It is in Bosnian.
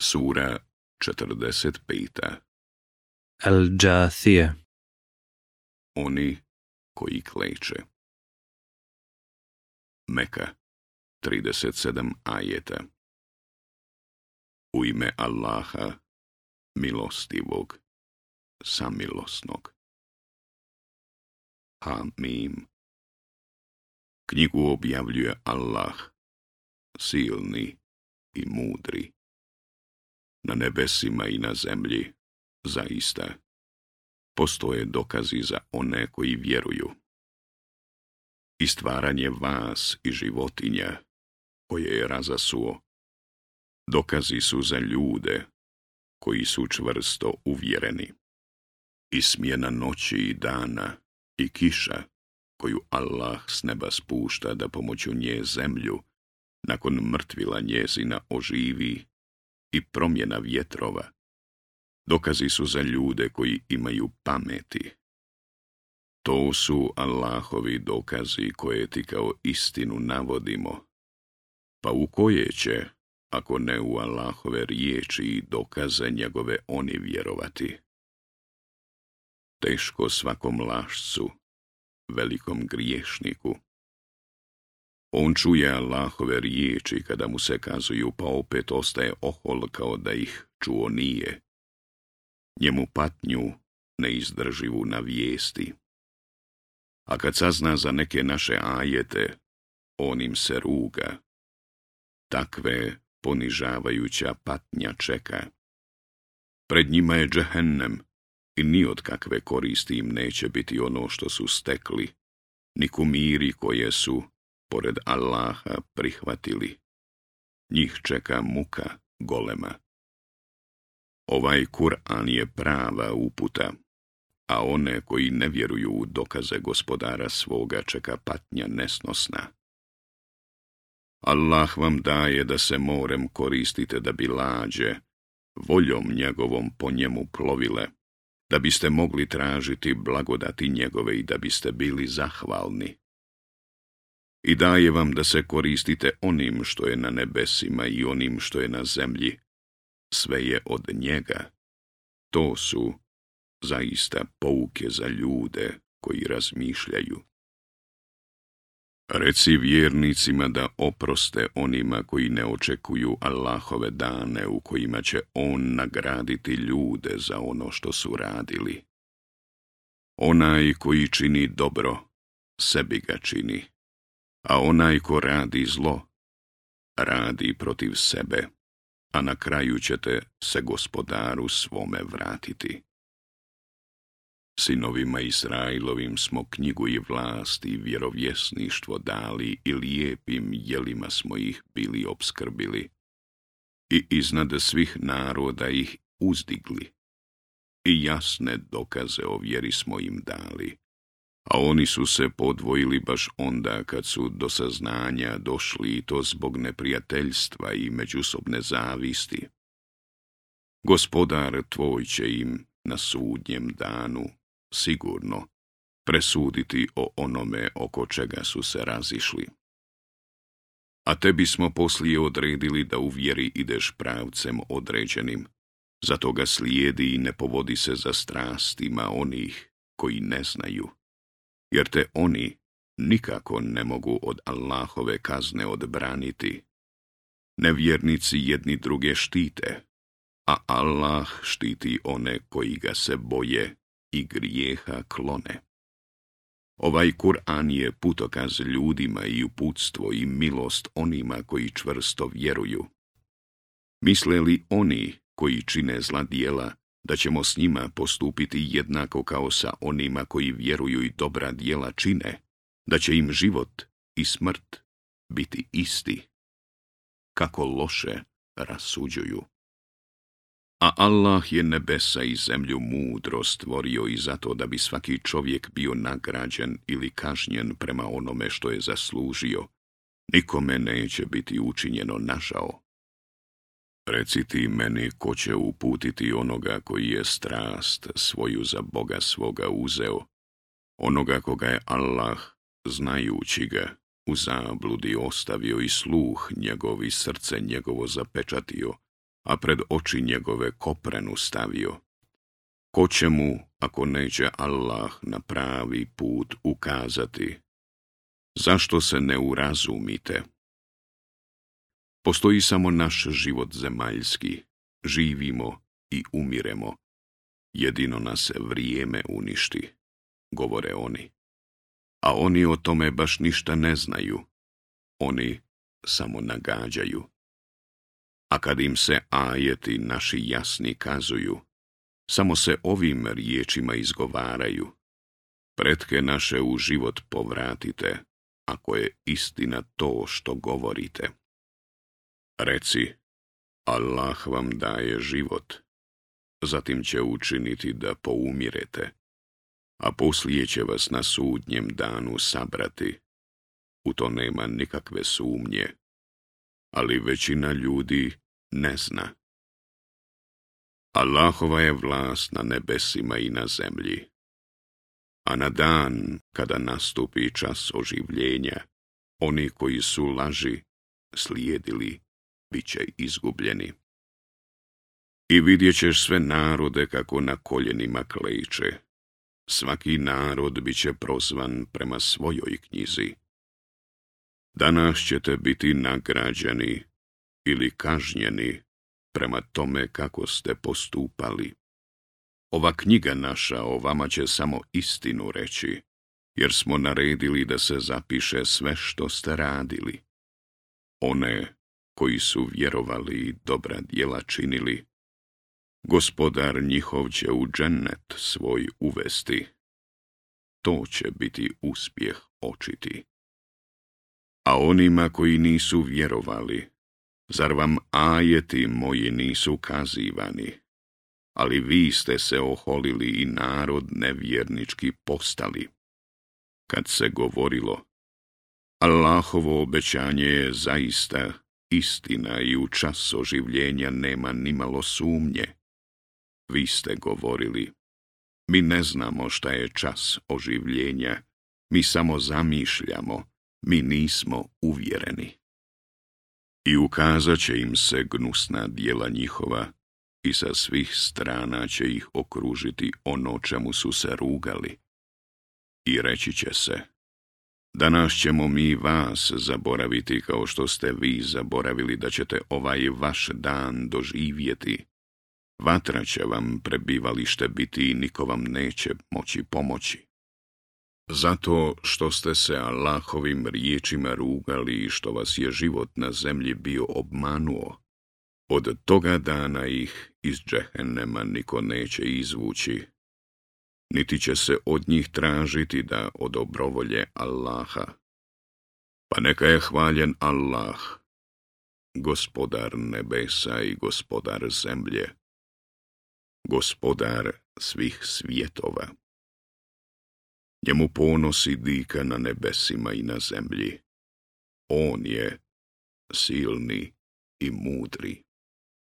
Sura 45. Al-đathije Oni koji kleče. Meka 37 ajeta U ime Allaha, milostivog, samilosnog. Hamim Knjigu objavljuje Allah, silni i mudri na nebesima i na zemlji, zaista. Postoje dokazi za one koji vjeruju. I stvaranje vas i životinja, koje je razasuo, dokazi su za ljude koji su čvrsto uvjereni. I smjena noći i dana i kiša koju Allah s neba spušta da pomoću nje zemlju, nakon mrtvila njezina oživi i promjena vjetrova. Dokazi su za ljude koji imaju pameti. To su Allahovi dokazi koje ti kao istinu navodimo. Pa u koje će, ako ne u Allahove riječi i dokaze njegove oni vjerovati? Teško svakom lašcu, velikom griješniku, on čuje Allahove riječi kada mu se kazuju, pa opet ostaje ohol kao da ih čuo nije. Njemu patnju neizdrživu vijesti. A kad sazna za neke naše ajete, on im se ruga. Takve ponižavajuća patnja čeka. Pred njima je džehennem i ni od kakve koristi im neće biti ono što su stekli, ni kumiri koje su pored Allaha prihvatili, njih čeka muka golema. Ovaj Kur'an je prava uputa, a one koji ne vjeruju u dokaze gospodara svoga čeka patnja nesnosna. Allah vam daje da se morem koristite da bi lađe, voljom njegovom po njemu plovile, da biste mogli tražiti blagodati njegove i da biste bili zahvalni i daje vam da se koristite onim što je na nebesima i onim što je na zemlji. Sve je od njega. To su zaista pouke za ljude koji razmišljaju. Reci vjernicima da oproste onima koji ne očekuju Allahove dane u kojima će On nagraditi ljude za ono što su radili. Onaj koji čini dobro, sebi ga čini a onaj ko radi zlo, radi protiv sebe, a na kraju ćete se gospodaru svome vratiti. Sinovima Israilovim smo knjigu i vlast i vjerovjesništvo dali i lijepim jelima smo ih bili obskrbili. I iznad svih naroda ih uzdigli. I jasne dokaze o vjeri smo im dali a oni su se podvojili baš onda kad su do saznanja došli i to zbog neprijateljstva i međusobne zavisti. Gospodar tvoj će im na sudnjem danu sigurno presuditi o onome oko čega su se razišli. A tebi smo poslije odredili da u vjeri ideš pravcem određenim, zato ga slijedi i ne povodi se za strastima onih koji ne znaju jer te oni nikako ne mogu od Allahove kazne odbraniti. Nevjernici jedni druge štite, a Allah štiti one koji ga se boje i grijeha klone. Ovaj Kur'an je putokaz ljudima i uputstvo i milost onima koji čvrsto vjeruju. Misle li oni koji čine zla dijela da ćemo s njima postupiti jednako kao sa onima koji vjeruju i dobra djela čine, da će im život i smrt biti isti. Kako loše rasuđuju. A Allah je nebesa i zemlju mudro stvorio i zato da bi svaki čovjek bio nagrađen ili kažnjen prema onome što je zaslužio. Nikome neće biti učinjeno našao. Reci ti meni ko će uputiti onoga koji je strast svoju za Boga svoga uzeo, onoga koga je Allah, znajući ga, u zabludi ostavio i sluh njegovi srce njegovo zapečatio, a pred oči njegove koprenu stavio. Ko će mu, ako neće Allah na pravi put ukazati? Zašto se ne urazumite? Postoji samo naš život zemaljski. Živimo i umiremo. Jedino nas vrijeme uništi, govore oni. A oni o tome baš ništa ne znaju. Oni samo nagađaju. A kad im se ajeti naši jasni kazuju, samo se ovim riječima izgovaraju. Pretke naše u život povratite, ako je istina to što govorite. Reci, Allah vam daje život, zatim će učiniti da poumirete, a poslije će vas na sudnjem danu sabrati. U to nema nikakve sumnje, ali većina ljudi ne zna. Allahova je vlast na nebesima i na zemlji, a na dan kada nastupi čas oživljenja, oni koji su laži slijedili bit će izgubljeni. I vidjet ćeš sve narode kako na koljenima kleče. Svaki narod bit će prozvan prema svojoj knjizi. Danas ćete biti nagrađeni ili kažnjeni prema tome kako ste postupali. Ova knjiga naša o vama će samo istinu reći, jer smo naredili da se zapiše sve što ste radili. One koji su vjerovali i dobra djela činili. Gospodar njihov će u džennet svoj uvesti. To će biti uspjeh očiti. A onima koji nisu vjerovali, zar vam ajeti moji nisu kazivani? Ali vi ste se oholili i narod nevjernički postali. Kad se govorilo, Allahovo obećanje je zaista istina i u čas oživljenja nema malo sumnje. Vi ste govorili, mi ne znamo šta je čas oživljenja, mi samo zamišljamo, mi nismo uvjereni. I ukazat će im se gnusna dijela njihova i sa svih strana će ih okružiti ono čemu su se rugali. I reći će se, Danas ćemo mi vas zaboraviti kao što ste vi zaboravili da ćete ovaj vaš dan doživjeti. Vatra će vam prebivalište biti i niko vam neće moći pomoći. Zato što ste se Allahovim riječima rugali i što vas je život na zemlji bio obmanuo, od toga dana ih iz džehennema niko neće izvući, niti će se od njih tražiti da odobrovolje Allaha. Pa neka je hvaljen Allah, gospodar nebesa i gospodar zemlje, gospodar svih svjetova. Njemu ponosi dika na nebesima i na zemlji. On je silni i mudri.